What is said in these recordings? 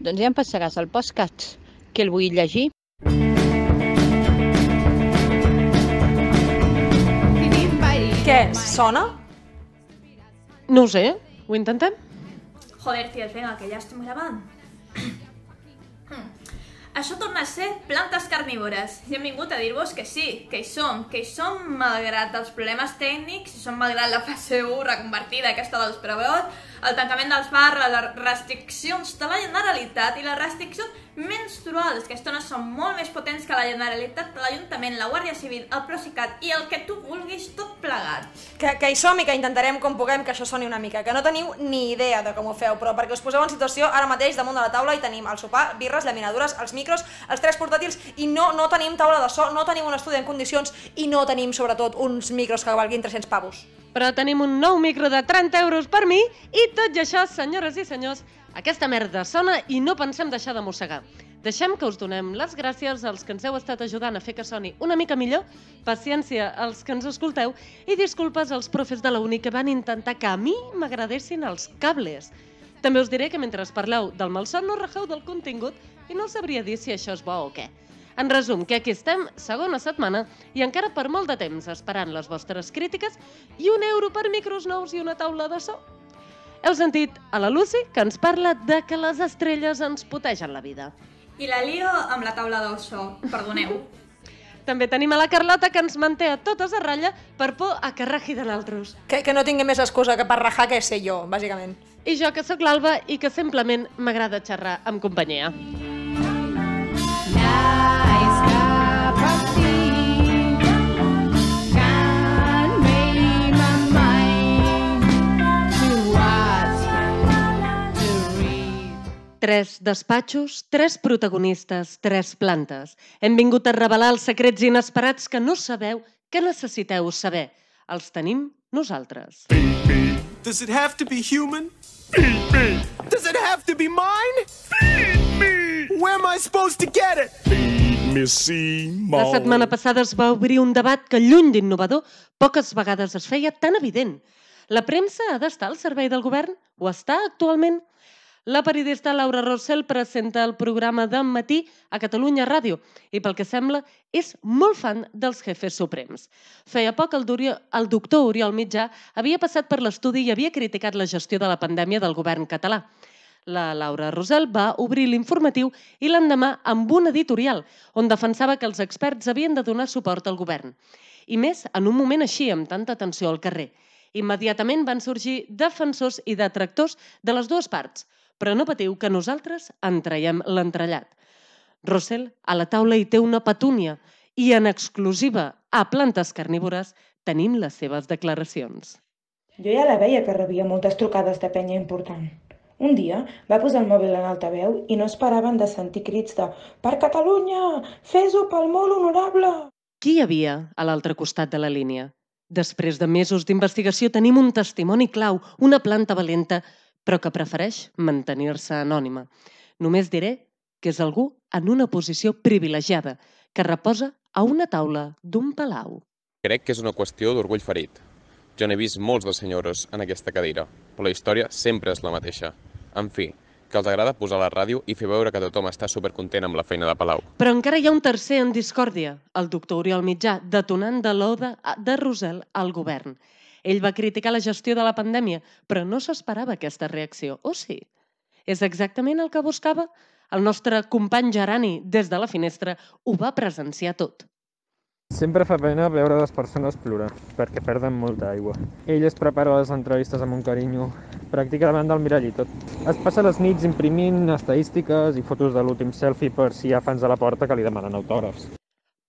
Doncs ja em passaràs el postcat, que el vull llegir. Què, sona? No ho sé, ho intentem? Joder, tios, venga, que ja estem gravant. Això torna a ser plantes carnívores. I hem vingut a dir-vos que sí, que hi som, que hi som malgrat els problemes tècnics, hi som malgrat la fase 1 reconvertida, aquesta dels preveus, el tancament dels bars, les restriccions de la Generalitat i les restriccions menstruals, que estones són molt més potents que la Generalitat, l'Ajuntament, la Guàrdia Civil, el Procicat i el que tu vulguis tot plegat. Que, que hi som i que intentarem com puguem que això soni una mica, que no teniu ni idea de com ho feu, però perquè us poseu en situació, ara mateix damunt de la taula hi tenim el sopar, birres, laminadures, els micros, els tres portàtils i no, no tenim taula de so, no tenim un estudi en condicions i no tenim sobretot uns micros que valguin 300 pavos. Però tenim un nou micro de 30 euros per mi i tot i això, senyores i senyors, aquesta merda sona i no pensem deixar de mossegar. Deixem que us donem les gràcies als que ens heu estat ajudant a fer que soni una mica millor, paciència als que ens escolteu i disculpes als profes de la uni que van intentar que a mi m'agradessin els cables. També us diré que mentre parleu del malson no rajeu del contingut i no sabria dir si això és bo o què. En resum, que aquí estem, segona setmana, i encara per molt de temps esperant les vostres crítiques i un euro per micros nous i una taula de so. Heu sentit a la Lucy, que ens parla de que les estrelles ens potegen la vida. I la lio amb la taula del so, perdoneu. També tenim a la Carlota, que ens manté a totes a ratlla per por a que raji de l'altros. Que, que no tingui més excusa que per rajar que sé jo, bàsicament. I jo, que sóc l'Alba i que simplement m'agrada xerrar amb companyia. Tres despatxos, tres protagonistes, tres plantes. Hem vingut a revelar els secrets inesperats que no sabeu que necessiteu saber. Els tenim nosaltres. Does it have to be human? Does it have to be mine? Where am I supposed to get it? La setmana passada es va obrir un debat que, lluny d'innovador, poques vegades es feia tan evident. La premsa ha d'estar al servei del govern? Ho està actualment? La periodista Laura Rossell presenta el programa de matí a Catalunya Ràdio i, pel que sembla, és molt fan dels jefes suprems. Feia poc el, el doctor Oriol Mitjà havia passat per l'estudi i havia criticat la gestió de la pandèmia del govern català. La Laura Rosell va obrir l'informatiu i l'endemà amb un editorial on defensava que els experts havien de donar suport al govern. I més en un moment així, amb tanta tensió al carrer. Immediatament van sorgir defensors i detractors de les dues parts, però no patiu que nosaltres en traiem l'entrellat. Rossell a la taula hi té una petúnia i en exclusiva a plantes carnívores tenim les seves declaracions. Jo ja la veia que rebia moltes trucades de penya important. Un dia va posar el mòbil en altaveu i no esperaven de sentir crits de «Per Catalunya! Fes-ho pel molt honorable!» Qui hi havia a l'altre costat de la línia? Després de mesos d'investigació tenim un testimoni clau, una planta valenta però que prefereix mantenir-se anònima. Només diré que és algú en una posició privilegiada, que reposa a una taula d'un palau. Crec que és una qüestió d'orgull ferit. Jo n'he vist molts de senyores en aquesta cadira, però la història sempre és la mateixa. En fi, que els agrada posar la ràdio i fer veure que tothom està supercontent amb la feina de Palau. Però encara hi ha un tercer en discòrdia, el doctor Oriol Mitjà, detonant de l'oda de Rosell al govern. Ell va criticar la gestió de la pandèmia, però no s'esperava aquesta reacció, o sí? És exactament el que buscava? El nostre company Gerani, des de la finestra, ho va presenciar tot. Sempre fa pena veure les persones plorar, perquè perden molta aigua. Ell es prepara les entrevistes amb un carinyo, practica davant del mirall i tot. Es passa les nits imprimint estadístiques i fotos de l'últim selfie per si hi ha fans a la porta que li demanen autògrafs.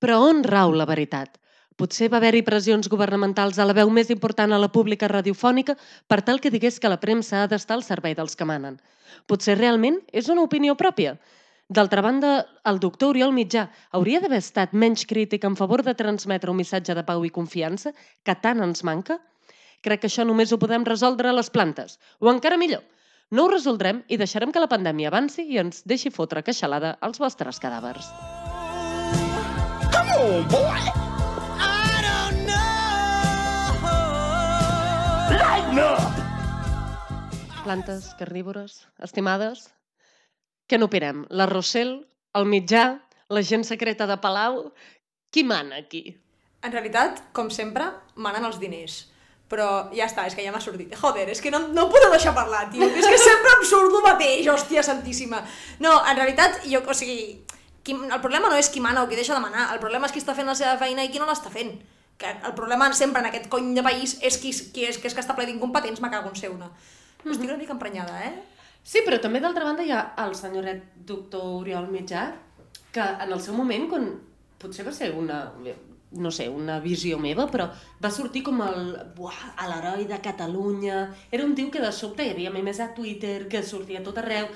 Però on rau la veritat? Potser va haver-hi pressions governamentals a la veu més important a la pública radiofònica per tal que digués que la premsa ha d'estar al servei dels que manen. Potser realment és una opinió pròpia. D'altra banda, el doctor Oriol Mitjà hauria d'haver estat menys crític en favor de transmetre un missatge de pau i confiança que tant ens manca? Crec que això només ho podem resoldre a les plantes. O encara millor, no ho resoldrem i deixarem que la pandèmia avanci i ens deixi fotre queixalada als vostres cadàvers. Come on, boy! Plantes carnívores, estimades, Què n'opinem? La Rossell, el mitjà, la gent secreta de Palau... Qui mana aquí? En realitat, com sempre, manen els diners. Però ja està, és que ja m'ha sortit. Joder, és que no, no em podeu deixar parlar, tio. És que sempre em surt el mateix, hòstia santíssima. No, en realitat, jo, o sigui, qui, el problema no és qui mana o qui deixa de manar, el problema és qui està fent la seva feina i qui no l'està fent. Que el problema sempre en aquest cony de país és qui, qui és, qui és que està ple d'incompetents, me cago en ser una. Estic una mica emprenyada, eh? Sí, però també d'altra banda hi ha el senyoret doctor Oriol Mitjà, que en el seu moment, quan potser va ser una, no sé, una visió meva, però va sortir com el, buah, a l'heroi de Catalunya. Era un tio que de sobte hi havia memes a Twitter, que sortia tot arreu.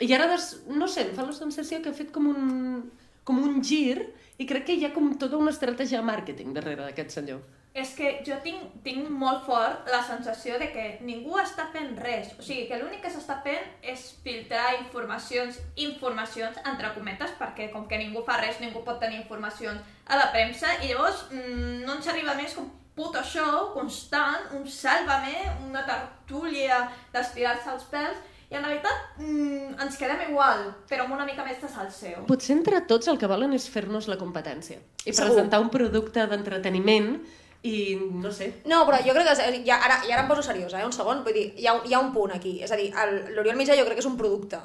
I ara, des, no sé, em fa la sensació que ha fet com un, com un gir i crec que hi ha com tota una estratègia de màrqueting darrere d'aquest senyor. És que jo tinc, tinc molt fort la sensació de que ningú està fent res. O sigui, que l'únic que s'està fent és filtrar informacions, informacions, entre cometes, perquè com que ningú fa res, ningú pot tenir informacions a la premsa, i llavors mmm, no ens arriba més com puto show constant, un sàlvame, una tertúlia d'estirar-se els pèls, i en realitat mmm, ens quedem igual, però amb una mica més de salseo. Potser entre tots el que volen és fer-nos la competència i Segur. presentar un producte d'entreteniment i no sé, No, però jo crec que ja, ara, i ara em poso seriosa, eh, un segon, vull dir, hi ha, hi ha un punt aquí, és a dir, l'Oriol Mitjà jo crec que és un producte,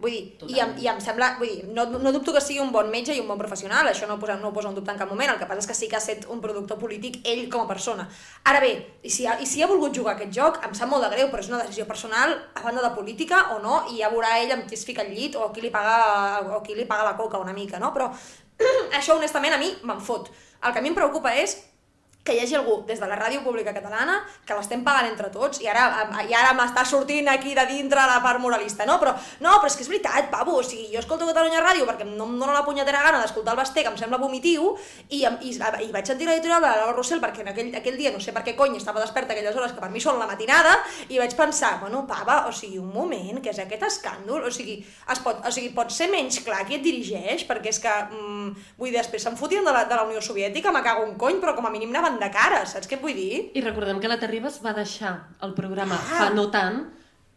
vull dir, i em, i em sembla, vull dir, no, no dubto que sigui un bon metge i un bon professional, això no ho, posa, no ho poso en dubte en cap moment, el que passa és que sí que ha estat un producte polític ell com a persona. Ara bé, i si, ha, i si ha volgut jugar aquest joc, em sap molt de greu, però és una decisió personal, a banda de política o no, i ja veurà ell amb qui es fica al llit o qui li paga, o qui li paga la coca una mica, no? Però això honestament a mi me'n fot. El que a mi em preocupa és que hi hagi algú des de la ràdio pública catalana que l'estem pagant entre tots i ara, i ara m'està sortint aquí de dintre la part moralista, no? Però, no, però és que és veritat, pavo, o sigui, jo escolto Catalunya Ràdio perquè no em dóna la punyetera gana d'escoltar el Basté, que em sembla vomitiu, i, i, i vaig sentir l'editorial de la Laura Rossell perquè en aquell, aquell dia, no sé per què cony, estava desperta aquelles hores que per mi són la matinada, i vaig pensar, bueno, pava, o sigui, un moment, que és aquest escàndol, o sigui, es pot, o sigui, pot ser menys clar qui et dirigeix, perquè és que, mm, vull dir, després se'n fotien de la, de la Unió Soviètica, me cago un cony, però com a mínim de cara, saps què vull dir? I recordem que la Terribas va deixar el programa Ah. fa no tant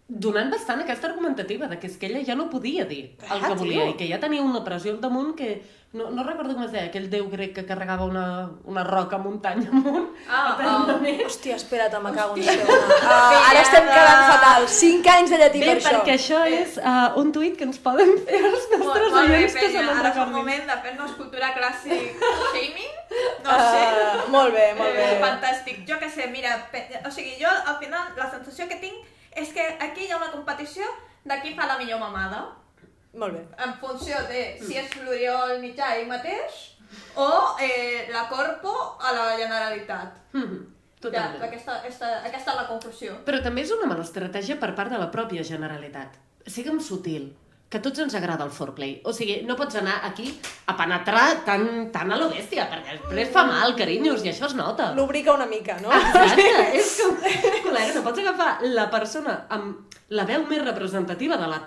donant bastant aquesta argumentativa de que és que ella ja no podia dir el Ah, que volia tio. i que ja tenia una pressió al damunt que no, no recordo com es deia, aquell déu grec que carregava una, una roca muntanya amunt Ah, eternament. Hòstia, espera't, me cago en. Uh, ara estem quedant fatal. 5 anys de llatí Bé, per això. perquè això és uh, un tuit que ens poden fer els nostres molt bé, oients que se me'n Ara és el recordin. moment de fer-nos cultura clàssic shaming. No sé. Uh, molt bé, molt bé. Eh, fantàstic. Jo què sé, mira, o sigui, jo al final la sensació que tinc és que aquí hi ha una competició de qui fa la millor mamada Molt bé. en funció de si és l'Oriol Mitjà ell mateix o eh, la Corpo a la Generalitat. Mhm, Ja, Totalment. aquesta, aquesta, aquesta és la conclusió. Però també és una mala estratègia per part de la pròpia Generalitat. Sigue'm sutil, que a tots ens agrada el foreplay. O sigui, no pots anar aquí a penetrar tan, tan a lo bèstia, perquè després fa mal, carinyos, i això es nota. Lubrica una mica, no? Exacte, és com... Col·lega, no pots agafar la persona amb la veu més representativa de la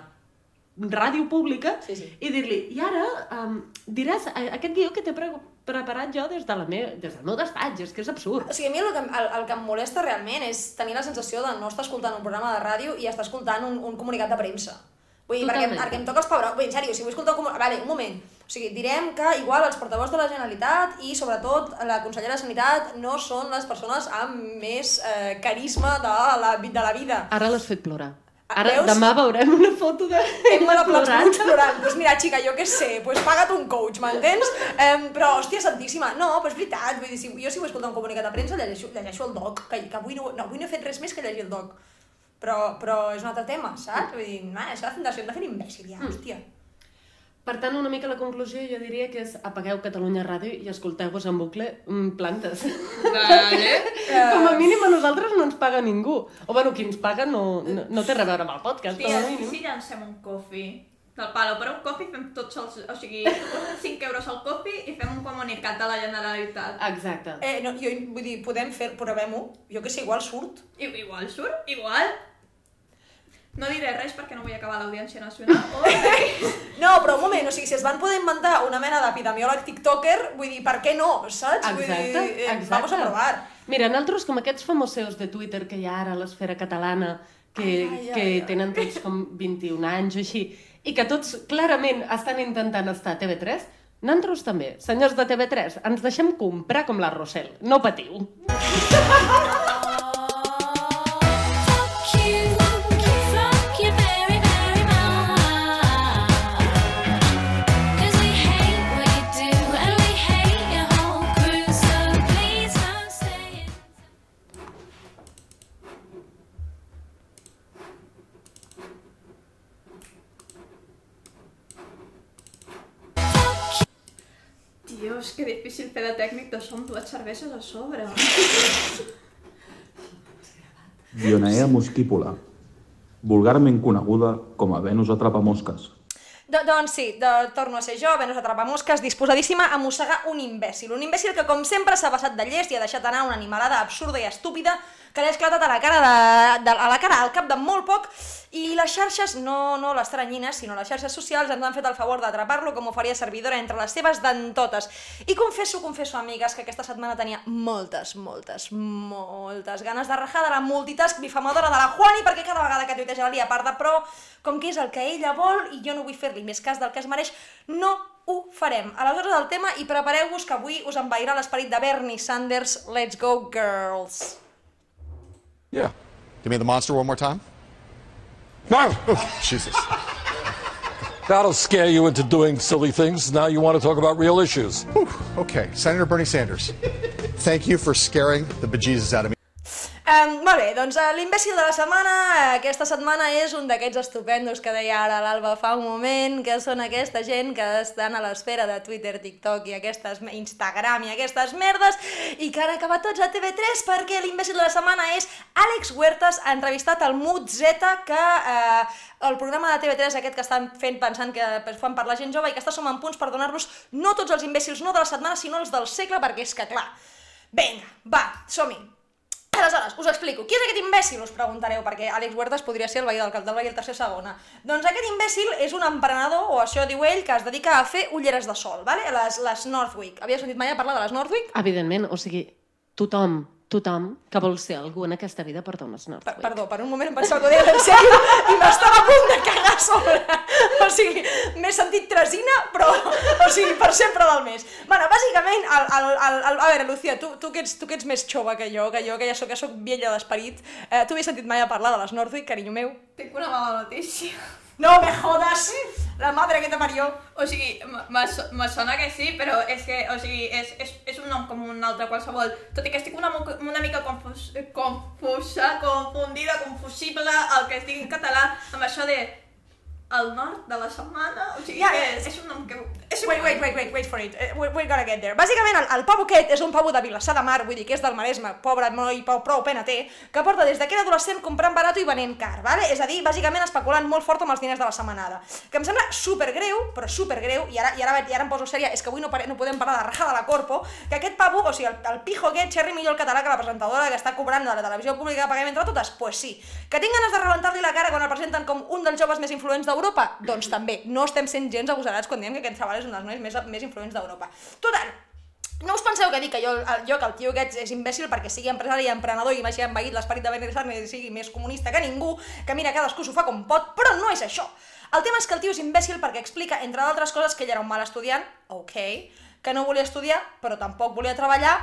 ràdio pública Sí, sí. i dir-li, i ara um, diràs aquest guió que t'he pre preparat jo des, de la me des del meu despatx, és que és absurd. O sigui, a mi el que, el, el que em molesta realment és tenir la sensació de no estar escoltant un programa de ràdio i estar escoltant un, un comunicat de premsa. Vull dir, perquè, Totalment. perquè em toca els pebrots. Vull dir, en sèrio, si vull escoltar comunicat... Vale, un moment. O sigui, direm que igual els portavols de la Generalitat i sobretot la consellera de Sanitat no són les persones amb més eh, carisma de la, de la vida. Ara l'has fet plorar. Ah, Ara, veus? demà veurem una foto de Emma de plorant. plorant. Doncs mira, xica, jo què sé, pues paga't un coach, m'entens? Um, però, hòstia, santíssima, no, però és veritat, vull dir, si, jo si vull escoltar un comunicat de premsa llegeixo, llegeixo el doc, que, que avui, no, no, avui no he fet res més que llegir el doc. Però, però és un altre tema, saps? Vull dir, no, és la fundació de fer imbècil, ja, hòstia. Per tant, una mica la conclusió jo diria que és apagueu Catalunya Ràdio i escolteu-vos en bucle mm, plantes. Vale. Com a mínim a nosaltres no ens paga ningú. O bueno, qui ens paga no, no, no té res a veure amb el podcast, com Tia, a mínim. si llancem un coffee del palo per un coffee fem tots els... O sigui, 5 euros al coffee i fem un comunicat de la Generalitat. Exacte. Eh, no, jo vull dir, podem fer, provem-ho, jo que sé, igual surt. I, igual surt, igual. No diré res perquè no vull acabar l'Audiència Nacional. O... No, però un moment, o sigui, si es van poder inventar una mena d'epidemiòleg tiktoker, vull dir, per què no, saps? vull Exacte, dir, eh, exacte. vamos a provar. Mira, nosaltres com aquests famoseus de Twitter que hi ha ara a l'esfera catalana, que, Ai, ai, que ai. tenen tots com 21 anys o així, i que tots clarament estan intentant estar a TV3, nosaltres també, senyors de TV3, ens deixem comprar com la Rossell. No patiu. que difícil fer de tècnic de som dues cerveses a sobre. Dionaea muscípula, vulgarment coneguda com a Venus atrapamosques. Do, doncs sí, de, torno a ser jo, Venus Atrapamosques, disposadíssima a mossegar un imbècil. Un imbècil que, com sempre, s'ha passat de llest i ha deixat anar una animalada absurda i estúpida que li ha esclatat a la cara, de, de, a la cara al cap de molt poc i les xarxes, no, no les teranyines, sinó les xarxes socials ens han fet el favor d'atrapar-lo com ho faria servidora entre les seves dentotes. I confesso, confesso, amigues, que aquesta setmana tenia moltes, moltes, moltes ganes de rajar de la multitask difamadora de la Juani perquè cada vegada que tuiteja la lia parda, però com que és el que ella vol i jo no vull fer-li més cas del que es mereix, no ho farem. Aleshores el tema i prepareu-vos que avui us envairà l'esperit de Bernie Sanders, Let's Go Girls. Yeah. Give me the monster one more time. No! Jesus. That'll scare you into doing silly things. Now you want to talk about real issues. Whew. Okay, Senator Bernie Sanders, thank you for scaring the bejesus out of me. Um, molt bé, doncs uh, l'imbècil de la setmana, uh, aquesta setmana és un d'aquests estupendos que deia ara l'Alba fa un moment, que són aquesta gent que estan a l'esfera de Twitter, TikTok i aquestes Instagram i aquestes merdes i que han acabat tots a TV3 perquè l'imbècil de la setmana és Àlex Huertas, ha entrevistat el Mut Z que uh, el programa de TV3 aquest que estan fent pensant que fan per la gent jove i que està som en punts per donar-los no tots els imbècils, no de la setmana, sinó els del segle, perquè és que clar, vinga, va, som-hi. Aleshores, us explico. Qui és aquest imbècil, us preguntareu, perquè Àlex Huertas podria ser el veí del Cap del Veí el tercer segona. Doncs aquest imbècil és un emprenedor, o això diu ell, que es dedica a fer ulleres de sol, vale? les, les Northwick. Havies sentit mai a parlar de les Northwick? Evidentment, o sigui, tothom, tothom que vol ser algú en aquesta vida porta unes Per, Northwick. perdó, per un moment em pensava que ho deies en sèrio i m'estava a punt de cagar a sobre. O sigui, m'he sentit tresina, però, o sigui, per sempre del mes. Bueno, bàsicament, el, el, el, el, a veure, Lucía, tu, tu, que ets, tu que ets més jove que jo, que jo que ja soc, que soc vella d'esperit, eh, tu havies sentit mai a parlar de les Northwick, carinyo meu? Tinc una mala notícia. No me jodas! La madre que te parió! O sigui, me, so- me sona que sí, però és que, o sigui, és, és, és un nom com un altre qualsevol. Tot i que estic una, una mica confus, confusa, confundida, confusible, el que estic en català, amb això de el nord de la setmana, o sigui, que és- és, un nom que... És Wait, wait, wait, wait, wait for it. Eh, we- We're gonna get there. Bàsicament, el, el pavo aquest és un pavo de Vilassar de Mar, vull dir que és del Maresme, pobre noi, prou, prou pena té, que porta des que era adolescent comprant barat i venent car, vale? és a dir, bàsicament especulant molt fort amb els diners de la setmanada. Que em sembla supergreu, però supergreu, i ara, i ara, i ara em poso sèria, és que avui no, pare, no podem parlar de raja de la corpo, que aquest pavo, o sigui, el, el pijo aquest, xerri millor el català que la presentadora que està cobrant de la televisió pública que paguem entre totes, pues sí. Que tinc ganes de rebentar-li la cara quan el presenten com un dels joves més influents d'Europa? Doncs també, no estem sent gens agosarats quan diem que aquest xaval és un dels nois més, més influents d'Europa. Total, no us penseu que dic que jo, jo que el tio aquest és imbècil perquè sigui empresari i emprenedor i m'hagi envaït l'esperit de Sanders i sigui més comunista que ningú, que mira, cadascú s'ho fa com pot, però no és això. El tema és que el tio és imbècil perquè explica, entre d'altres coses, que ell era un mal estudiant, ok, que no volia estudiar, però tampoc volia treballar,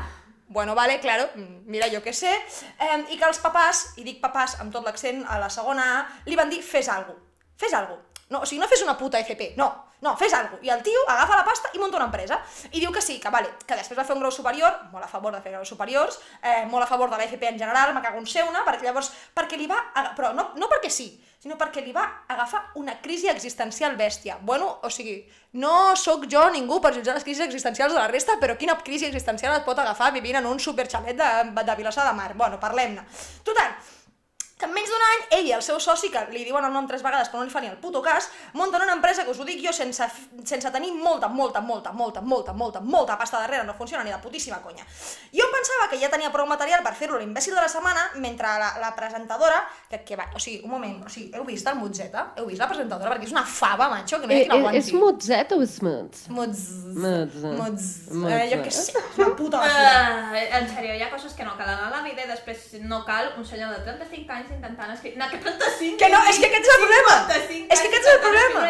bueno, vale, claro, mm, mira, jo què sé, eh, i que els papàs, i dic papàs amb tot l'accent a la segona A, li van dir, fes alguna fes alguna no, o sigui, no fes una puta FP, no, no, fes alguna I el tio agafa la pasta i munta una empresa. I diu que sí, que vale, que després va fer un grau superior, molt a favor de fer graus superiors, eh, molt a favor de la FP en general, me cago en ser-una, perquè llavors, perquè li va, però no, no perquè sí, sinó perquè li va agafar una crisi existencial bèstia. Bueno, o sigui, no sóc jo ningú per jutjar les crisis existencials de la resta, però quina crisi existencial et pot agafar vivint en un superxalet de, de Vilassar de Mar? Bueno, parlem-ne. Total, que en menys d'un any, ell i el seu soci, que li diuen el nom tres vegades però no li fa ni el puto cas, munten una empresa que us ho dic jo sense, sense tenir molta, molta, molta, molta, molta, molta, molta pasta darrere, no funciona ni de putíssima conya. Jo pensava que ja tenia prou material per fer-lo l'imbècil de la setmana, mentre la, la presentadora, que, que va, o sigui, un moment, o sigui, heu vist el Mutzeta? Heu vist la presentadora? Perquè és una fava, macho, que no hi ha Eh, qui eh, l'aguanti. és Motzet o és Mutz? Mutz... Mutz. Mutz... Mutz. Eh, jo què sé, és una puta basura. Uh, en sèrio, hi ha coses que no calen a la vida i després no cal un senyor de 35 anys intentant escriure... No, que 35... Que no, és que aquest és el problema. 55 És que aquest és el problema.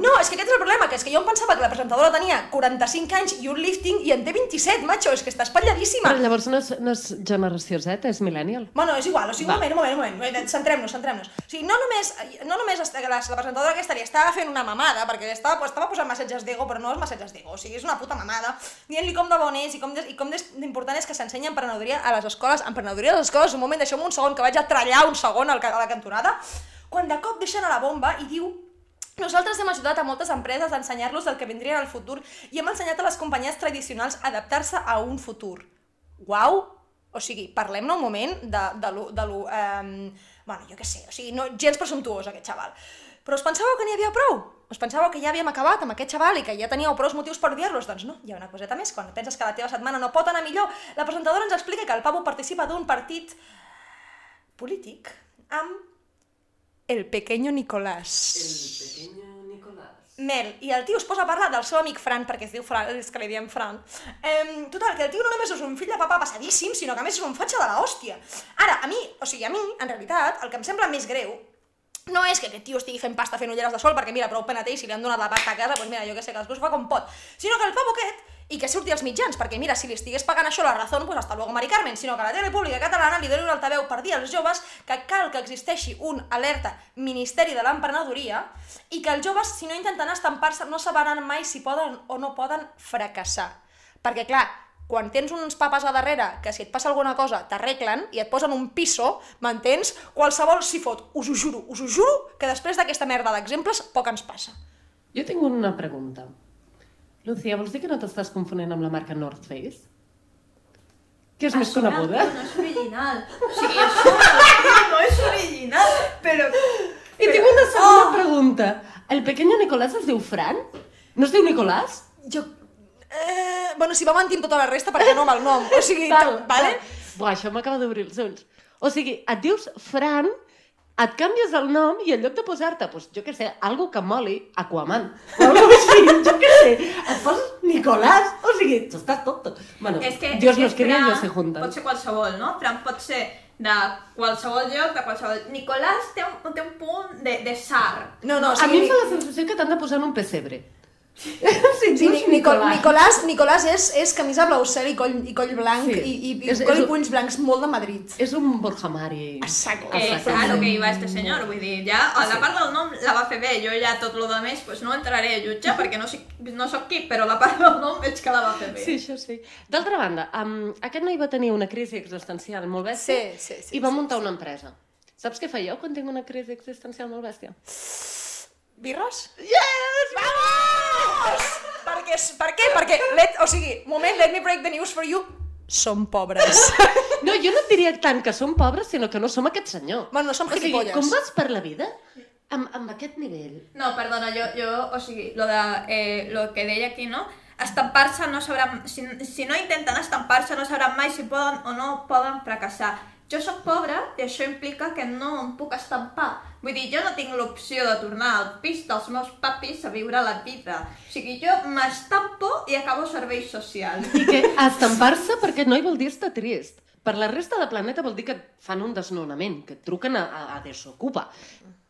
No, és que aquest és el problema, que és que jo em pensava que la presentadora tenia 45 anys i un lifting i en té 27, macho, és que està espatlladíssima. Però llavors no és, no és generació Z, és millennial. Bueno, és igual, o sigui, un moment, un moment, un moment, eh, centrem-nos, centrem-nos. O sigui, no només, no només la, la presentadora aquesta li estava fent una mamada, perquè estava, pues, estava posant massatges d'ego, però no és massatges d'ego, o sigui, és una puta mamada, dient-li com de bon és i com de- i com des- d'important és que s'ensenya emprenedoria a les escoles, emprenedoria a les escoles, un moment, deixeu-me un segon, que vaig a trallar un segon a la cantonada, quan de cop deixen a la bomba i diu nosaltres hem ajudat a moltes empreses a ensenyar-los el que vindria en el futur i hem ensenyat a les companyies tradicionals a adaptar-se a un futur. Uau! O sigui, parlem-ne un moment de, de lo... De lo eh, bueno, jo què sé, o sigui, no, gens presumptuós aquest xaval. Però us pensàveu que n'hi havia prou? Us pensàveu que ja havíem acabat amb aquest xaval i que ja teníeu prou motius per odiar-los? Doncs no, hi ha una coseta més. Quan penses que la teva setmana no pot anar millor, la presentadora ens explica que el pavo participa d'un partit polític amb el pequeño Nicolás. El pequeño Nicolás. Mel, i el tio es posa a parlar del seu amic Fran, perquè es diu Fran, és que li diem Fran. Em, total, que el tio no només és un fill de papa passadíssim, sinó que a més és un fatxa de la hòstia. Ara, a mi, o sigui, a mi, en realitat, el que em sembla més greu no és que aquest tio estigui fent pasta fent ulleres de sol, perquè mira, prou pena té i si li han donat la pasta a casa, doncs mira, jo què sé, cadascú s'ho fa com pot. Sinó que el pavo aquest, i que surti als mitjans, perquè mira, si li estigués pagant això la raó, pues hasta luego, Mari Carmen, sinó que la tele pública catalana li doni un altaveu per dir als joves que cal que existeixi un alerta Ministeri de l'Emprenedoria i que els joves, si no intenten estampar-se, no sabran mai si poden o no poden fracassar. Perquè, clar, quan tens uns papes a darrere que si et passa alguna cosa t'arreglen i et posen un piso, m'entens? Qualsevol s'hi fot. Us ho juro, us ho juro que després d'aquesta merda d'exemples poc ens passa. Jo tinc una pregunta. Lucía, vols dir que no t'estàs confonent amb la marca North Face? Que és més Això, coneguda? No és original. O sigui, això no és original, però... I tinc una segona pregunta. El pequeño Nicolás es diu Fran? No es diu Nicolás? Jo... Eh, bueno, si va mentir amb tota la resta, perquè no amb el nom. O sigui, Val, vale? Buah, això m'acaba d'obrir els ulls. O sigui, et dius Fran, et canvies el nom i en lloc de posar-te, pues, jo què sé, algo que moli, Aquaman, o algo així, jo què sé, et poses Nicolás, o sigui, tu estàs tonto. Bueno, És que, Dios és cría y Fran ellos se juntan. Pot ser qualsevol, no? Fran pot ser de qualsevol lloc, de qualsevol... Nicolàs té un, té un punt de, de sar. No, no, o A mi sigui... em fa la sensació que t'han de posar en un pessebre. Sí, Ni- Nicol Nicolás. Nicolàs, Nicolàs és, és camisa blau cel i coll, i coll blanc Sí. i, i, i És- coll és i un- punys blancs molt de Madrid. És un Borja Mari. Exacte. Que és a lo que iba este senyor, vull dir, ja a la part del nom la va fer bé, jo ja tot lo de més pues no entraré a jutjar perquè no, soc, no soc qui, però la part del nom veig que la va fer bé. Sí, això sí. D'altra banda, um, aquest noi va tenir una crisi existencial molt bèstia Sí, sí, sí, i va sí, muntar una empresa. Saps què fèieu quan tinc una crisi existencial molt bèstia? Birres? Yes! Vamos! Perquè, per què? Perquè, let, o sigui, moment, let me break the news for you. Som pobres. No, jo no et diria tant que som pobres, sinó que no som aquest senyor. Bueno, no som o sigui, gilipolles. com vas per la vida amb, amb aquest nivell? No, perdona, jo, jo o sigui, lo, de, eh, lo que deia aquí, no? Estampar-se no sabran... Si, si no intenten estampar-se no sabran mai si poden o no poden fracassar. Jo sóc pobra i això implica que no em puc estampar. Vull dir, jo no tinc l'opció de tornar al pis dels meus papis a viure la vida. O sigui, jo m'estampo i acabo servei social. I que estampar-se per aquest noi vol dir estar trist. Per la resta de planeta vol dir que fan un desnonament, que et truquen a, a, a Desocupa.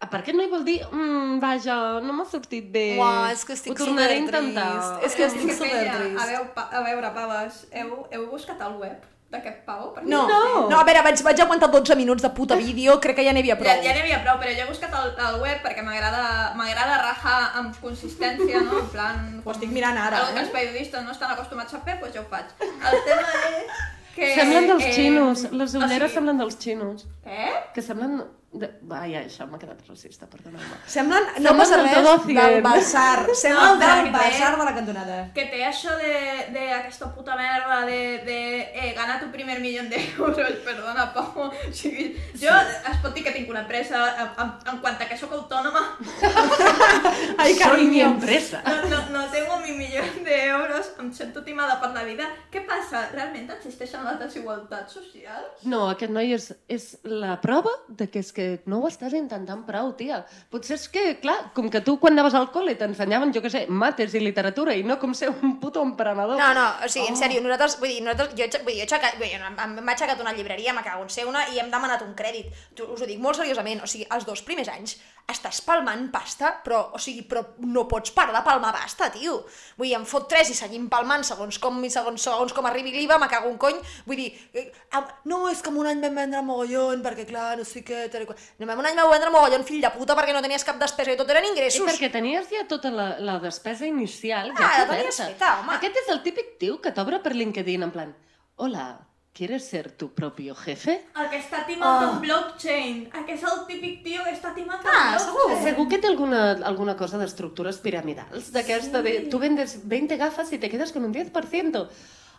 Per aquest noi vol dir, mm, vaja, no m'ha sortit bé. Uah, és que estic Ho tornaré a intentar. És que estic És que, penya, supertrist. a, veure, a veure, paves, heu, heu buscat al web d'aquest pavo? Perquè No, No. no, a veure, vaig, vaig aguantar 12 minuts de puta vídeo, crec que ja n'hi havia prou. Ja, ja n'hi havia prou, però jo he buscat el, el web perquè m'agrada m'agrada rajar amb consistència, no? En plan... Ho estic mirant ara, que eh? els periodistes no estan acostumats a fer, doncs jo ho faig. El tema és que... Semblen dels eh, xinos, les o ulleres sigui, semblen dels xinos. Què? Que semblen... De... Vai, això m'ha quedat racista, perdoneu-me. Semblen, no passa del res, del Balsar. Semblen No, del Balsar de la cantonada. Que té això de, de aquesta puta merda de, de eh, ganar tu primer millón d'euros, perdona, Pau. O sigui, jo es pot dir que tinc una empresa en, en, en quant a que sóc autònoma, Ai, Soy mi empresa. no, no, no tengo mi milió d'euros, em sento timada per la vida. Què passa? Realment existeixen les desigualtats socials? No, aquest noi és, és la prova de que és que no ho estàs intentant prou, tia. Potser és que, clar, com que tu quan anaves al col·le t'ensenyaven, jo què sé, mates i literatura i no com ser un puto emprenedor. No, no, o sigui, en Oh. sèrio, nosaltres, vull dir, nosaltres, jo, vull dir, jo he aixecat, vull dir, em, m'ha aixecat una llibreria, me cago en ser una, i hem demanat un crèdit. Us ho dic molt seriosament, o sigui, els dos primers anys estàs palmant pasta, però, o sigui, però no pots parar de palmar pasta, tio. Vull dir, em fot tres i seguim palmant segons com, segons, segons com arribi l'IVA, me cago un cony. Vull dir, eh, no, és que en un any vam vendre mogollon, perquè clar, no sé què, tal i qual. No, en un any vam vendre mogollon, fill de puta, perquè no tenies cap despesa i tot eren I ingressos. perquè tenies ja tota la, la despesa inicial Ah, ja la tenies coberta. feta, home. Aquest és el típic tio que t'obre per LinkedIn en plan Hola, ¿quieres ser tu propio jefe? El que està timant Oh. en blockchain. El que és el típic tio que està timant Ah, blockchain. Segur que té alguna, alguna cosa d'estructures piramidals, d'aquesta de... Tu vendes 20 gafas y te quedas con un 10%.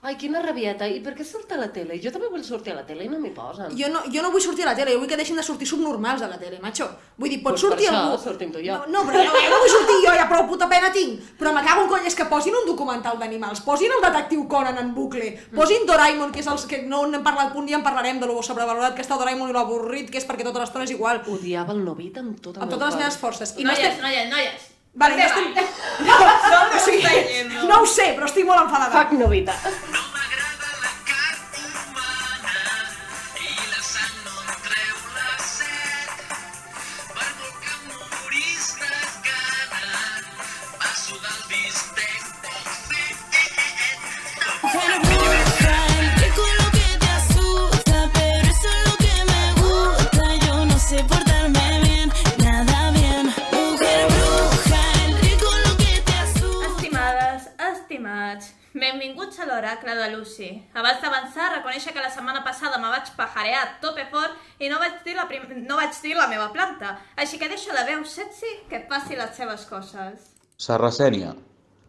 Ai, quina rabieta. I per què surt a la tele? Jo també vull sortir a la tele i no m'hi posen. Jo no, jo no vull sortir a la tele, jo vull que deixin de sortir subnormals a la tele, macho. Vull dir, pot Pues sortir per això algú... sortim tu i jo. No, no, però jo, jo no vull sortir jo, ja prou puta pena tinc. Però me cago en coll, és que posin un documental d'animals, posin el detectiu Conan en bucle, posin Doraemon, que és els que no n'hem parlat, un dia en parlarem de lo sobrevalorat que està Doraemon i l'avorrit que és perquè tota l'estona és igual. Odiava el Novit amb tot el Amb totes les meves forces. I no noies, estem... noies, noies. Vale, no Endavant. estem... No, D'on o sigui, està yendo? no ho sé, però estic molt enfadada. Fuck Novita. Rico reconèixer que la setmana passada me vaig pajarear a tope fort i no vaig dir la, prim... no vaig dir la meva planta, així que deixo la veu sexy que faci les seves coses. Sarracènia,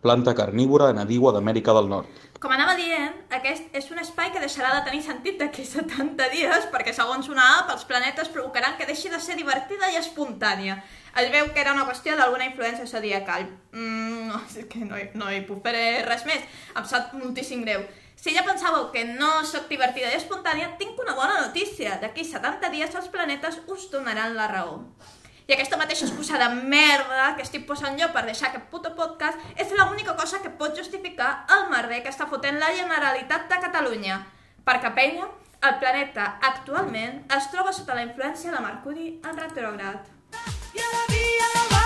planta carnívora nadiua d'Amèrica del Nord. Com anava dient, aquest és un espai que deixarà de tenir sentit d'aquí 70 dies perquè, segons una app, els planetes provocaran que deixi de ser divertida i espontània. Es veu que era una qüestió d'alguna influència zodiacal. Mm, no, és que no, hi- no hi puc fer res més. Em sap moltíssim greu. Si ja pensàveu que no sóc divertida i espontània, tinc una bona notícia. D'aquí 70 dies els planetes us donaran la raó. I aquesta mateixa excusa de merda que estic posant jo per deixar aquest puto podcast és l'única cosa que pot justificar el merder que està fotent la Generalitat de Catalunya. Perquè, penya, el planeta actualment es troba sota la influència de Mercuri en retrograd. Pero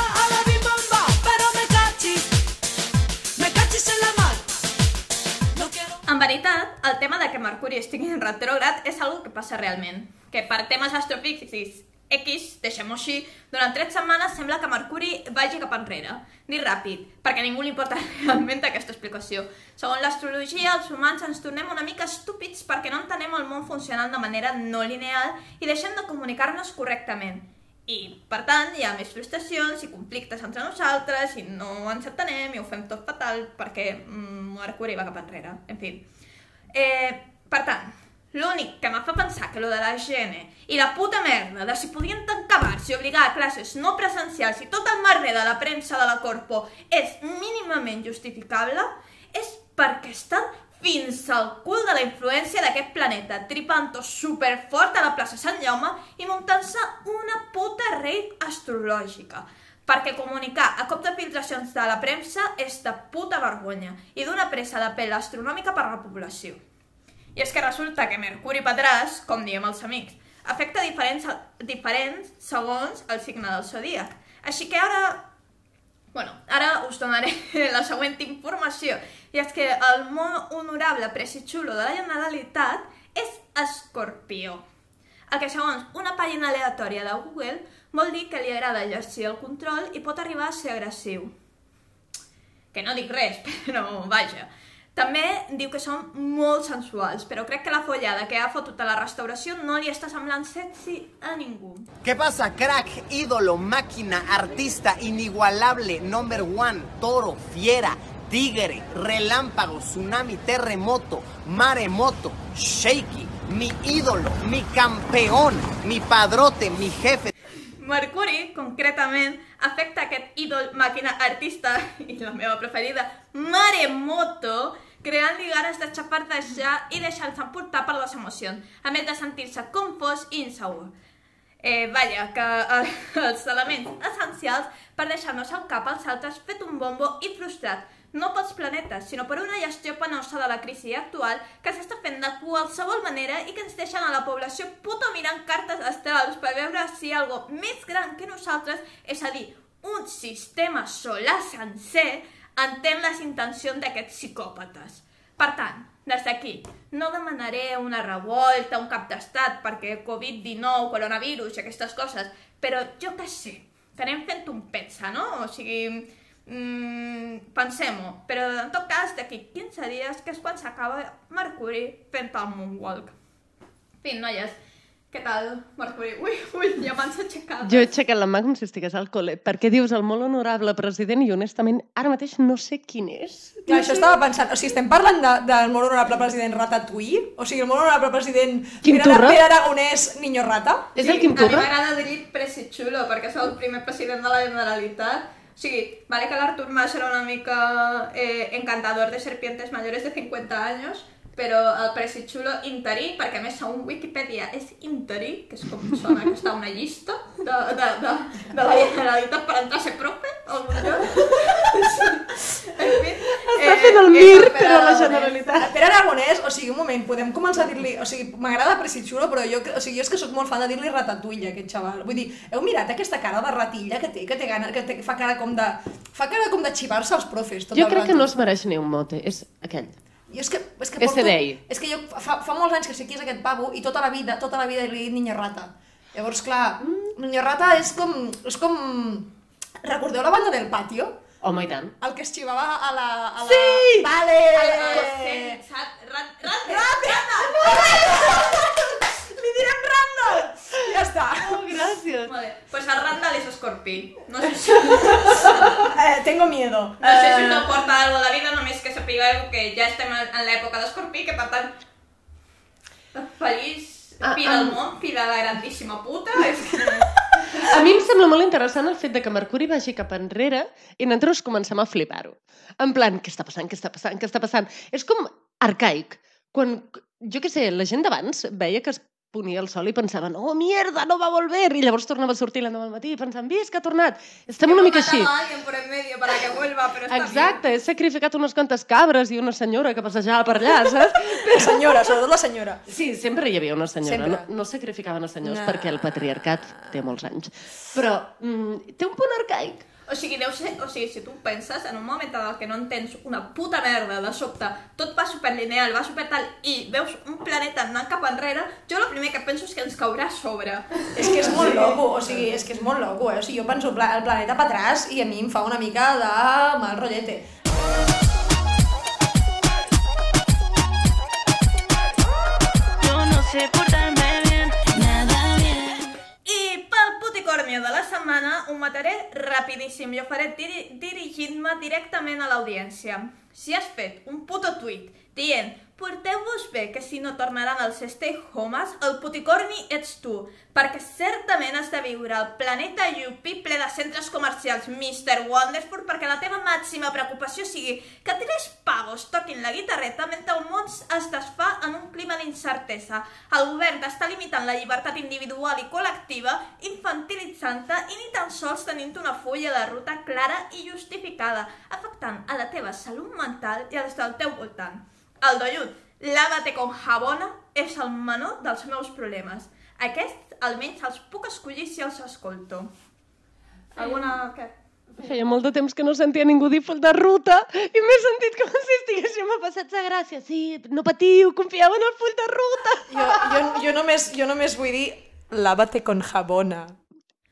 En veritat, el tema de que Mercuri estigui en retrògrad és algo que passa realment. Que per temes astrofísics X, deixem-ho així, durant 3 setmanes sembla que Mercuri vagi cap enrere. Ni ràpid, perquè a ningú li importa realment aquesta explicació. Segons l'astrologia, els humans ens tornem una mica estúpids perquè no entenem el món funcionant de manera no lineal i deixem de comunicar-nos correctament. I, per tant, hi ha més frustracions i conflictes entre nosaltres i no ens entenem i ho fem tot fatal perquè mm, Mercuri va cap enrere. En fi. Eh, per tant, l'únic que me fa pensar que lo de la higiene i la puta merda de si podien tancar bars i obligar a classes no presencials i tot el merder de la premsa de la Corpo és mínimament justificable és perquè estan fins al cul de la influència d'aquest planeta, tripant-ho superfort a la plaça Sant Jaume i muntant-se una puta raid astrològica. Perquè comunicar a cop de filtracions de la premsa és de puta vergonya i d'una pressa de pèl astronòmica per a la població. I és que resulta que Mercuri Pedràs, com diem els amics, afecta diferents, diferents segons el signe del zodíac. Així que ara Bueno, ara us donaré la següent informació, i és que el molt honorable preci xulo de la Generalitat és Escorpió. El que segons una pàgina aleatòria de Google vol dir que li agrada exercir el control i pot arribar a ser agressiu. Que no dic res, però vaja. També diu que són molt sensuals, però crec que la follada que ha fotut a la restauració no li està semblant sexy a ningú. ¿Qué pasa, crack, ídolo, máquina, artista, inigualable, number one, toro, fiera, tigre, relámpago, tsunami, terremoto, maremoto, shaky, mi ídolo, mi campeón, mi padrote, mi jefe? Mercuri, concretament, afecta aquest ídol màquina artista i la meva preferida, Maremoto, creant-li ganes de xafardejar i deixar-se emportar per les emocions, a més de sentir-se confós i insegur. Eh, vaja, que eh, els elements essencials per deixar-nos al cap als altres fet un bombo i frustrat, no pels planetes, sinó per una gestió penosa de la crisi actual que s'està fent de qualsevol manera i que ens deixen a la població puto mirant cartes astrals per veure si algo més gran que nosaltres, és a dir, un sistema solar sencer, entén les intencions d'aquests psicòpates. Per tant, des d'aquí, no demanaré una revolta, un cap d'estat, perquè Covid-19, coronavirus i aquestes coses, però jo què sé, que anem fent un pensa, no? O sigui, mm, pensem-ho. Però en tot cas, d'aquí 15 dies, que és quan s'acaba Mercuri fent el Moonwalk. En fi, noies, què tal, Mercuri? Ui, ui, ja m'han aixecat. Jo he aixecat la mà com si estigués al col·le, perquè dius el molt honorable president i honestament ara mateix no sé quin és. Clar, això estava pensant, o sigui, estem parlant de, del molt honorable president Ratatouille? O sigui, el molt honorable president Quim Pere? Pere Aragonès Niño Rata? És el Quim A mi m'agrada dir Presi Xulo, perquè és el primer president de la Generalitat. O sigui, vale que l'Artur Mas era una mica eh, encantador de serpientes mayores de 50 años, però el Presi Xulo interí, perquè a més segons Wikipedia és interí, que és com sona que està a una llista de, de, de, de la Generalitat per entrar a ser profe, o En fi, Està fent el mir per a la Generalitat. Pere Aragonès, o sigui, un moment, podem començar a dir-li... O sigui, m'agrada Presitxulo, però jo, o sigui, jo és que sóc molt fan de dir-li ratatouille, a aquest xaval. Vull dir, heu mirat aquesta cara de ratilla que té, que té gana, que té, fa cara com de... Fa cara com de xivar-se als profes tot Jo crec rato. que no es mereix ni un mote, és aquell. I és que, és que d'ell. És que jo fa, fa molts anys que sé qui és aquest pavo i tota la vida, tota la vida li he dit niña rata. Llavors, clar, niña rata és com... És com... Recordeu la banda del patio? Home, i tant. El que es xivava a la... A la... Sí! Vale! Li direm Randall! Ja està. Oh, gràcies. Vale. Pues el Randall és escorpí. No sé si... Eh, tengo miedo. No sé si Eh, no porta algo a la vida, només que sapigueu que ja estem en l'època d'Escorpí, que per tant... Feliç Ah, fi ah. del món, fi de la grandíssima puta. És que... A mi em sembla molt interessant el fet de que Mercuri vagi cap enrere i nosaltres comencem a flipar-ho. En plan, què està passant, què està passant, què està passant? És com arcaic. Quan, jo què sé, la gent d'abans veia que es ponia el sol i pensaven, oh, mierda, no va volver! I llavors tornava a sortir l'endemà al matí i pensaven, vist que ha tornat! Estem una mica així. Por en medio para que vuelva, pero está Exacte, he sacrificat unes quantes cabres i una senyora que passejava per allà, saps? La senyora, sobretot la senyora. Sí, sempre hi havia una senyora. Sempre. No, no sacrificaven els senyors No. perquè el patriarcat té molts anys. Però mm, té un punt arcaic. O sigui, deu ser, o sigui, si tu penses en un moment en el que no entens una puta merda de sobte, tot va superlineal, va super tal, i veus un planeta anant cap enrere, jo el primer que penso és que ens caurà a sobre. És que és molt loco, o sigui, és que és molt loco, eh? O sigui, jo penso el planeta pa atrás i a mi em fa una mica de mal rotllete. Yo no sé portarme puticornio de la setmana ho mataré rapidíssim i ho faré diri dirigint-me directament a l'audiència. Si has fet un puto tuit dient porteu-vos bé que si no tornaran els stay homes, el puticorni ets tu, perquè certament has de viure al planeta Yuppie ple de centres comercials Mr. Wonderful perquè la teva màxima preocupació sigui que tres pavos toquin la guitarreta mentre el món es desfà en un clima d'incertesa. El govern t'està limitant la llibertat individual i col·lectiva, infantilitzant-te i ni tan sols tenint una fulla de ruta clara i justificada, afectant a la teva salut mental i als del teu voltant. El dollut, lávate con jabona, és el menor dels meus problemes. Aquests, almenys, els puc escollir si els escolto. Alguna... Què? Feia molt de temps que no sentia ningú dir full de ruta i m'he sentit com si estiguéssim a passats de gràcia. Sí, no patiu, confieu en el full de ruta. Jo, jo, jo, només, jo només vull dir lávate con jabona.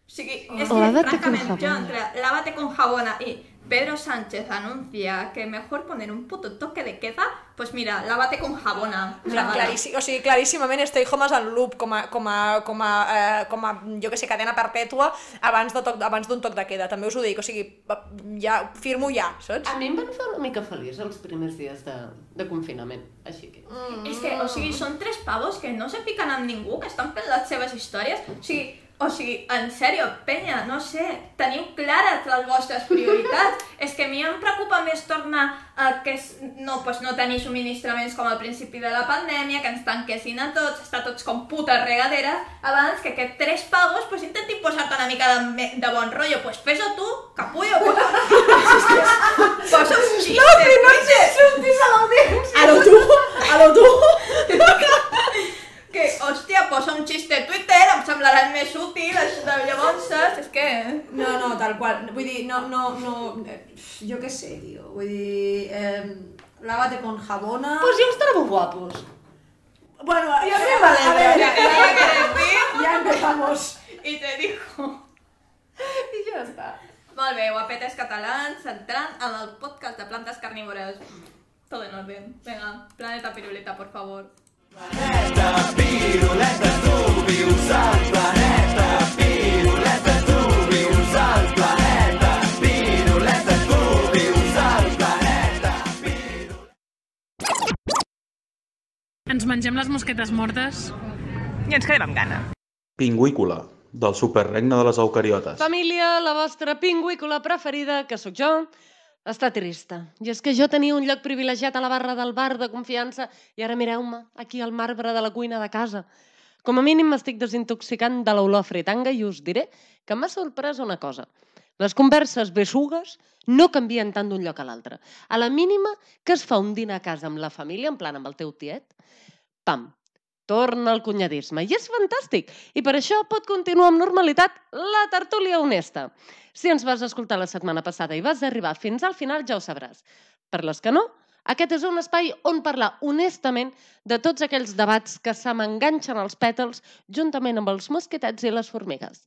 O sigui, és que, Lávate con francament, jo entre lávate con jabona i Pedro Sánchez anuncia que mejor poner un puto toque de queda, pues mira, lávate con jabona. Clar, claríssim, o sigui, claríssimament Stay Home és en loop com a, com a, com a, eh, com a jo que sé, cadena perpètua abans de toc- abans d'un toc de queda, també us ho dic, o sigui, ja, firmo ja, saps? A mi em van fer una mica feliç els primers dies de, de confinament, així que... És que, o sigui, són tres pavos que no se fiquen amb ningú, que estan fent les seves històries. O sigui, O sigui, en sèrio, penya, no sé, teniu clares les vostres prioritats. és que a mi em preocupa més tornar a que no, pues, no tenir subministraments com al principi de la pandèmia, que ens tanquessin a tots, estar tots com putes regaderes, abans que aquests tres pagos pues, intentin posar-te una mica de, de bon rotllo. Pues fes-ho tu, capullo, posa, posa un xiste. No, que no ens insultis a l'audiència. A lo tu, a lo tu. que, hòstia, posa un xiste a Twitter, em semblarà més útil, això de llavors, saps? És que... No, no, tal qual. Vull dir, no, no, no... eh, Jo què sé, tio. Vull dir... Eh, lávate con jabona... Pues jo els trobo guapos. Bueno, Ya eh, me a vale, ver, ya tenía que decir. Ya empezamos. I te dijo. I ja està. Molt bé, guapetes catalans, entrant en el podcast de plantes carnívores. Todo en orden. Venga, Planeta Piruleta, por favor. Ens mengem les mosquetes mortes i ens quedem amb gana. Pingüícola, del superregne de les eucariotes. Família, la vostra pingüícola preferida, que sóc jo, està trista. I és que jo tenia un lloc privilegiat a la barra del bar de confiança i ara mireu-me, aquí al marbre de la cuina de casa. Com a mínim m'estic desintoxicant de l'olor a fritanga i us diré que m'ha sorprès una cosa. Les converses bessugues no canvien tant d'un lloc a l'altre. A la mínima que es fa un dinar a casa amb la família, en plan amb el teu tiet, pam, torna el cunyadisme. I és fantàstic. I per això pot continuar amb normalitat la tertúlia honesta. Si ens vas escoltar la setmana passada i vas arribar fins al final, ja ho sabràs. Per les que no, aquest és un espai on parlar honestament de tots aquells debats que se m'enganxen als pètals juntament amb els mosquetets i les formigues.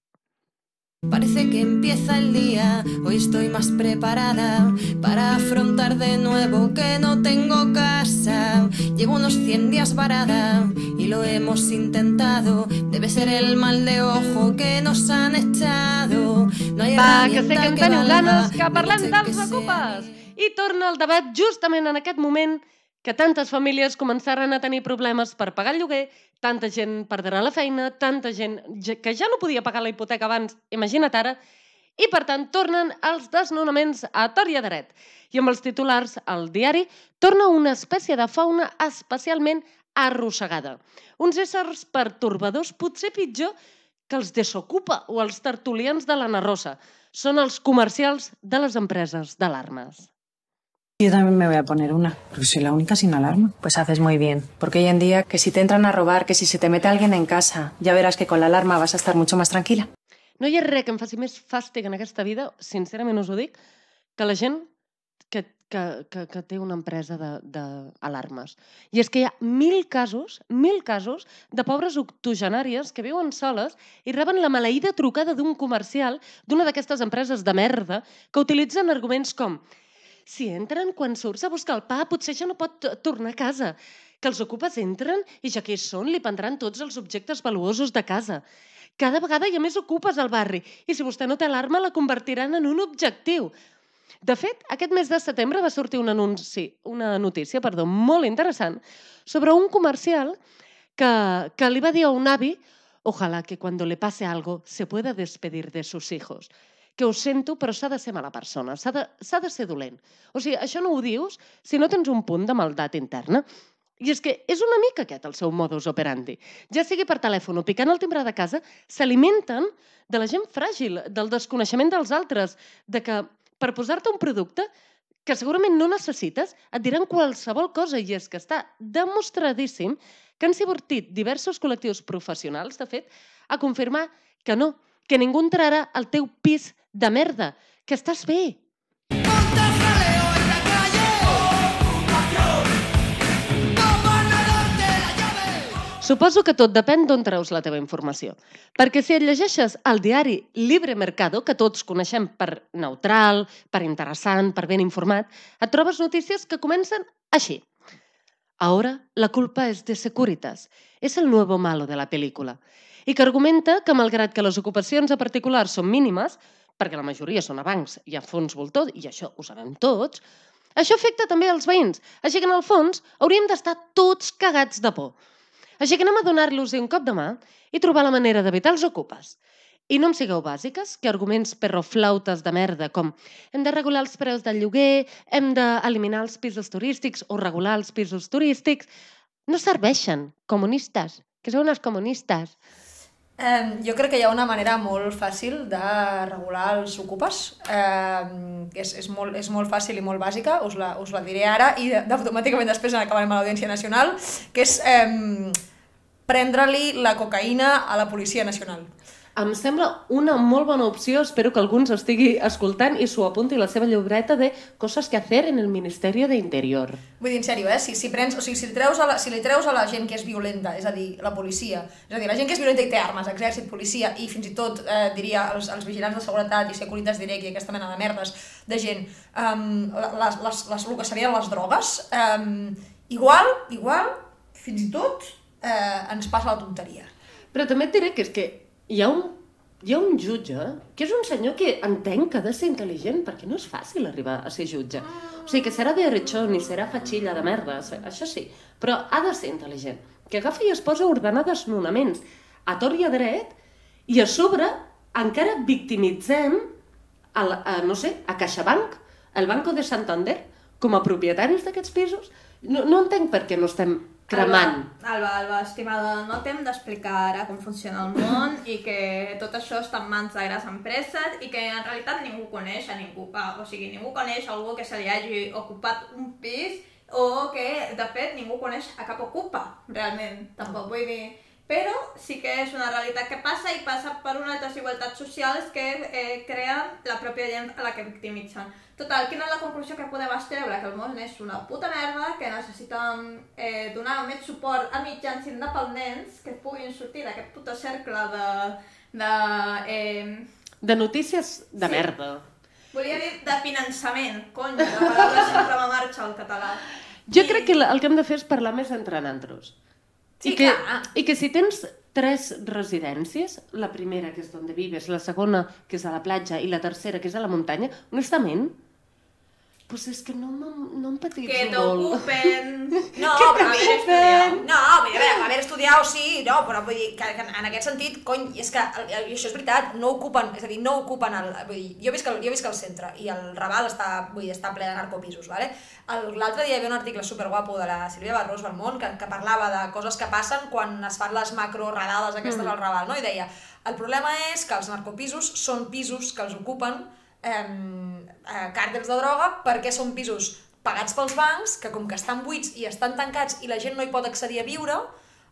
Parece que empieza el día, hoy estoy más preparada para afrontar de nuevo que no tengo casa. Llevo unos 100 días varada y lo hemos intentado. Debe ser el mal de ojo que nos han echado. No hay Va, que sé que en teniu ganes, que parlem dels ocupes. I torna el debat justament en aquest moment que tantes famílies començaran a tenir problemes per pagar el lloguer, tanta gent perdrà la feina, tanta gent que ja no podia pagar la hipoteca abans, imagina't ara, i per tant tornen els desnonaments a tor i a dret. I amb els titulars al diari torna una espècie de fauna especialment arrossegada. Uns éssers pertorbadors potser pitjor que els desocupa o els tertulians de l'Anna Rosa. Són els comercials de les empreses d'alarmes. Yo también me voy a poner una, porque soy la única sin alarma. Pues haces muy bien, porque hoy en día que si te entran a robar, que si se te mete alguien en casa, ya verás que con la alarma vas a estar mucho más tranquila. No hi ha res que em faci més fàstic en aquesta vida, sincerament us ho dic, que la gent que, que, que, que té una empresa de- d'alarmes. I és que hi ha mil casos, mil casos de pobres octogenàries que viuen soles i reben la maleïda trucada d'un comercial d'una d'aquestes empreses de merda que utilitzen arguments com si entren quan surts a buscar el pa, potser ja no pot tornar a casa. Que els ocupes entren i ja que hi són li prendran tots els objectes valuosos de casa. Cada vegada hi ha més ocupes al barri i si vostè no té alarma la convertiran en un objectiu. De fet, aquest mes de setembre va sortir un anunci, una notícia perdó, molt interessant sobre un comercial que, que li va dir a un avi ojalá que cuando le pase algo se pueda despedir de sus hijos. Que ho sento, però s'ha de ser mala persona, s'ha de, de ser dolent. O sigui, això no ho dius si no tens un punt de maldat interna. I és que és una mica aquest el seu modus operandi. Ja sigui per telèfon o picant el timbre de casa, s'alimenten de la gent fràgil, del desconeixement dels altres, de que per posar-te un producte que segurament no necessites, et diran qualsevol cosa, i és que està demostradíssim que han cibertit diversos col·lectius professionals, de fet, a confirmar que no, que ningú entrarà al teu pis de merda, que estàs bé. Suposo que tot depèn d'on treus la teva informació. Perquè si et llegeixes el diari Libre Mercado, que tots coneixem per neutral, per interessant, per ben informat, et trobes notícies que comencen així. Ahora la culpa es de Securitas. Es el nuevo malo de la pel·lícula. I que argumenta que, malgrat que les ocupacions a particulars són mínimes, perquè la majoria són a bancs i a fons voltor, i això ho sabem tots, això afecta també els veïns. Així que, en el fons, hauríem d'estar tots cagats de por. Així que anem a donar-los un cop de mà i trobar la manera d'evitar els ocupes. I no em sigueu bàsiques, que arguments perroflautes de merda com hem de regular els preus del lloguer, hem d'eliminar els pisos turístics o regular els pisos turístics, no serveixen, comunistes, que sou unes comunistes. Eh, jo crec que hi ha una manera molt fàcil de regular els ocupes, eh, és, és, molt, és molt fàcil i molt bàsica, us la, us la diré ara i automàticament després acabarem a l'Audiència Nacional, que és eh, prendre-li la cocaïna a la Policia Nacional. Em sembla una molt bona opció, espero que algú ens estigui escoltant i s'ho apunti a la seva llibreta de coses que hacer en el Ministerio de Interior. Vull dir, en sèrio, eh? Si, si, prens, o sigui, si, li treus a la, si li treus a la gent que és violenta, és a dir, la policia, és a dir, la gent que és violenta i té armes, exèrcit, policia, i fins i tot, eh, diria, els, els vigilants de seguretat i Securitas Direct i aquesta mena de merdes de gent, um, les, les, les, el que serien les drogues, um, igual, igual, fins i tot, eh, ens passa la tonteria. Però també et diré que és que hi ha un, hi ha un jutge que és un senyor que entenc que ha de ser intel·ligent, perquè no és fàcil arribar a ser jutge. O sigui, que serà de rechón i serà fatxilla de merda, això sí, però ha de ser intel·ligent. Que agafa i es posa a ordenar desnonaments a tort i a dret i a sobre encara victimitzem la- a, no sé, a CaixaBank, el Banco de Santander, com a propietaris d'aquests pisos. No, no entenc per què no estem cremant. Alba, Alba, Alba, estimada, no t'hem d'explicar ara com funciona el món i que tot això està en mans de grans empreses i que en realitat ningú coneix a ningú. O sigui, ningú coneix algú que se li hagi ocupat un pis o que, de fet, ningú coneix a cap ocupa, realment. Tampoc vull dir... Però sí que és una realitat que passa i passa per unes desigualtats socials que eh, creen la pròpia gent a la que victimitzen. Total, quina és la conclusió que podem extreure? Que el món és una puta merda, que necessitem eh, donar més suport a mitjans independents que puguin sortir d'aquest puto cercle de... de eh, De notícies de Sí. merda. volia dir de finançament, cony, la paraula sempre marxa al català. Jo crec que el que hem de fer és parlar més entre nantros. I que. I que si tens tres residències, la primera, que és on vives, la segona, que és a la platja, i la tercera, que és a la muntanya, honestament, pues és que no, no em petitzo Que t'ocupen... No, Que però haver estudiat. No, a veure, haver estudiat sí, no, però vull dir que, que en aquest sentit, cony, és que el- això és veritat, no ocupen, és a dir, no ocupen el, vull dir, jo visc al, jo visc al centre i el Raval està, vull dir, està ple de narcopisos, vale? El- L'altre dia hi havia un article superguapo de la Sílvia Barros Balmont que, que parlava de coses que passen quan es fan les macroredades aquestes Mhm. al Raval, no? I deia, el problema és que els narcopisos són pisos que els ocupen eh, càrtels de droga perquè són pisos pagats pels bancs que com que estan buits i estan tancats i la gent no hi pot accedir a viure,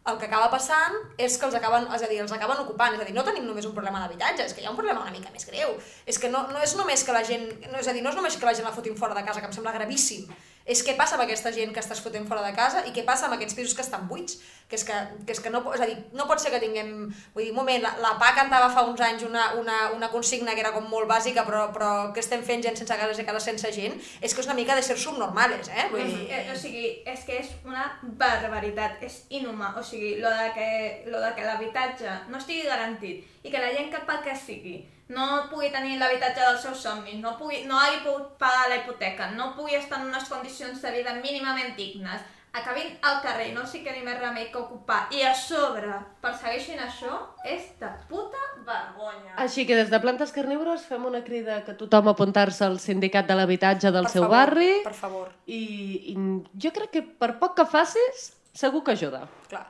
el que acaba passant és que els acaben, és a dir, els acaben ocupant, és a dir, no tenim només un problema d'habitatge, és que hi ha un problema una mica més greu. És que no, no és només que la gent, no, és a dir, no és només que la gent la fotin fora de casa, que em sembla gravíssim, és què passa amb aquesta gent que estàs fotent fora de casa i què passa amb aquests pisos que estan buits, que és que, que, és que no, és a dir, no pot ser que tinguem, vull dir, un moment, la, la PA cantava fa uns anys una, una, una consigna que era com molt bàsica, però, però que estem fent gent sense cases i cases sense gent, és que és una mica de ser subnormales, eh? Vull dir, eh, o sigui, és que és una barbaritat, és inhumà. O sigui, lo de que, lo de que l'habitatge no estigui garantit i que la gent que pel que sigui no pugui tenir l'habitatge dels seus somnis, no, pugui, no hagi pogut pagar la hipoteca, no pugui estar en unes condicions de vida mínimament dignes, acabin al carrer i no s'hi quedi més remei que ocupar i a sobre persegueixin això, és de puta vergonya. Així que des de Plantes Carnívores fem una crida que tothom apuntar-se al sindicat de l'habitatge del Per seu favor, barri. per favor. I, I jo crec que per poc que facis, segur que ajuda. Clar.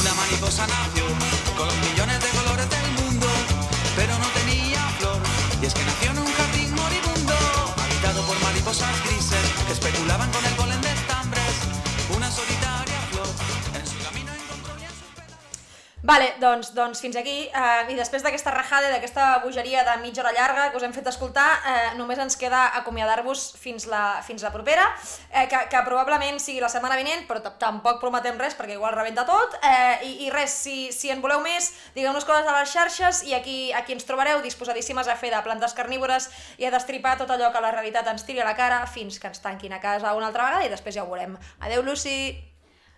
Una mariposa nació con los millones de que nació en un jardín moribundo, habitado por mariposas grises que especulaban con el Vale, doncs, doncs fins aquí, eh, i després d'aquesta rajada d'aquesta bogeria de mitja hora llarga que us hem fet escoltar, eh, només ens queda acomiadar-vos fins la, fins la propera, eh, que, que probablement sigui la setmana vinent, però ta- tampoc prometem res perquè igual rebenta tot, eh, i, i res, si, si en voleu més, digueu-nos coses a les xarxes i aquí, aquí ens trobareu disposadíssimes a fer de plantes carnívores i a destripar tot allò que la realitat ens tiri a la cara fins que ens tanquin a casa una altra vegada i després ja ho veurem. Adeu, Lucy!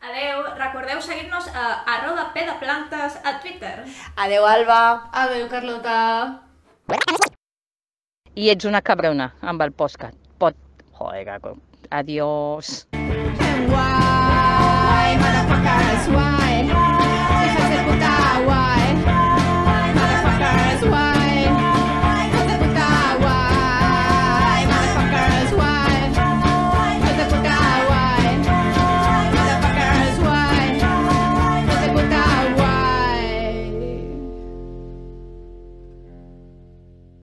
Adeu, recordeu seguir-nos a arroba p de plantes a Twitter. Adeu, Alba. Adeu, Carlota. I ets una cabrona amb el postcat. Pot... Joder, adiós. Why, motherfuckers, why? Hijos de puta, why?